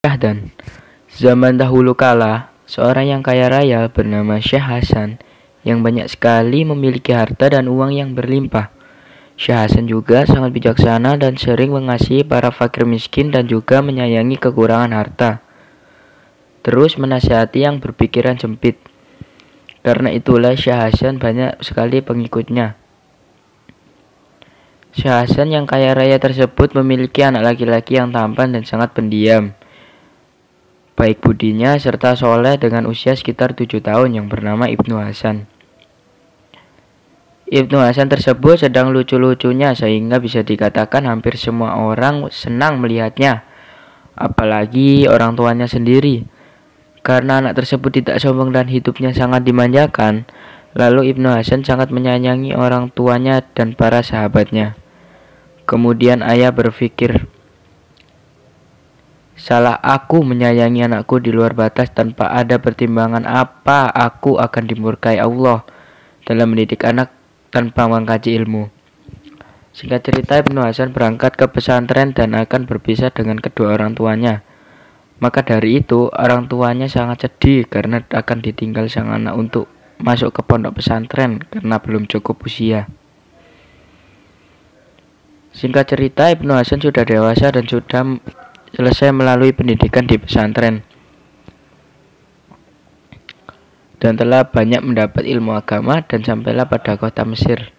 dan zaman dahulu kala, seorang yang kaya raya bernama Syekh Hasan yang banyak sekali memiliki harta dan uang yang berlimpah. Syekh Hasan juga sangat bijaksana dan sering mengasihi para fakir miskin dan juga menyayangi kekurangan harta. Terus menasihati yang berpikiran sempit. Karena itulah Syekh Hasan banyak sekali pengikutnya. Syekh Hasan yang kaya raya tersebut memiliki anak laki-laki yang tampan dan sangat pendiam baik budinya serta soleh dengan usia sekitar tujuh tahun yang bernama Ibnu Hasan. Ibnu Hasan tersebut sedang lucu-lucunya sehingga bisa dikatakan hampir semua orang senang melihatnya, apalagi orang tuanya sendiri. Karena anak tersebut tidak sombong dan hidupnya sangat dimanjakan, lalu Ibnu Hasan sangat menyayangi orang tuanya dan para sahabatnya. Kemudian ayah berpikir, Salah aku menyayangi anakku di luar batas tanpa ada pertimbangan apa aku akan dimurkai Allah dalam mendidik anak tanpa mengkaji ilmu. Singkat cerita Ibnu Hasan berangkat ke pesantren dan akan berpisah dengan kedua orang tuanya. Maka dari itu orang tuanya sangat sedih karena akan ditinggal sang anak untuk masuk ke pondok pesantren karena belum cukup usia. Singkat cerita Ibnu Hasan sudah dewasa dan sudah selesai melalui pendidikan di pesantren dan telah banyak mendapat ilmu agama dan sampailah pada kota Mesir.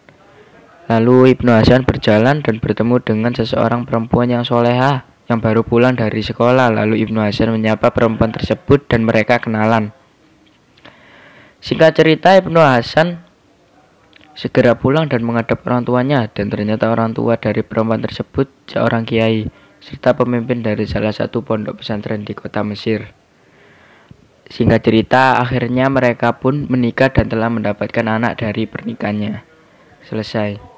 Lalu Ibnu Hasan berjalan dan bertemu dengan seseorang perempuan yang soleha yang baru pulang dari sekolah. Lalu Ibnu Hasan menyapa perempuan tersebut dan mereka kenalan. Singkat cerita Ibnu Hasan segera pulang dan menghadap orang tuanya dan ternyata orang tua dari perempuan tersebut seorang kiai serta pemimpin dari salah satu pondok pesantren di kota Mesir. Singkat cerita, akhirnya mereka pun menikah dan telah mendapatkan anak dari pernikahannya. Selesai.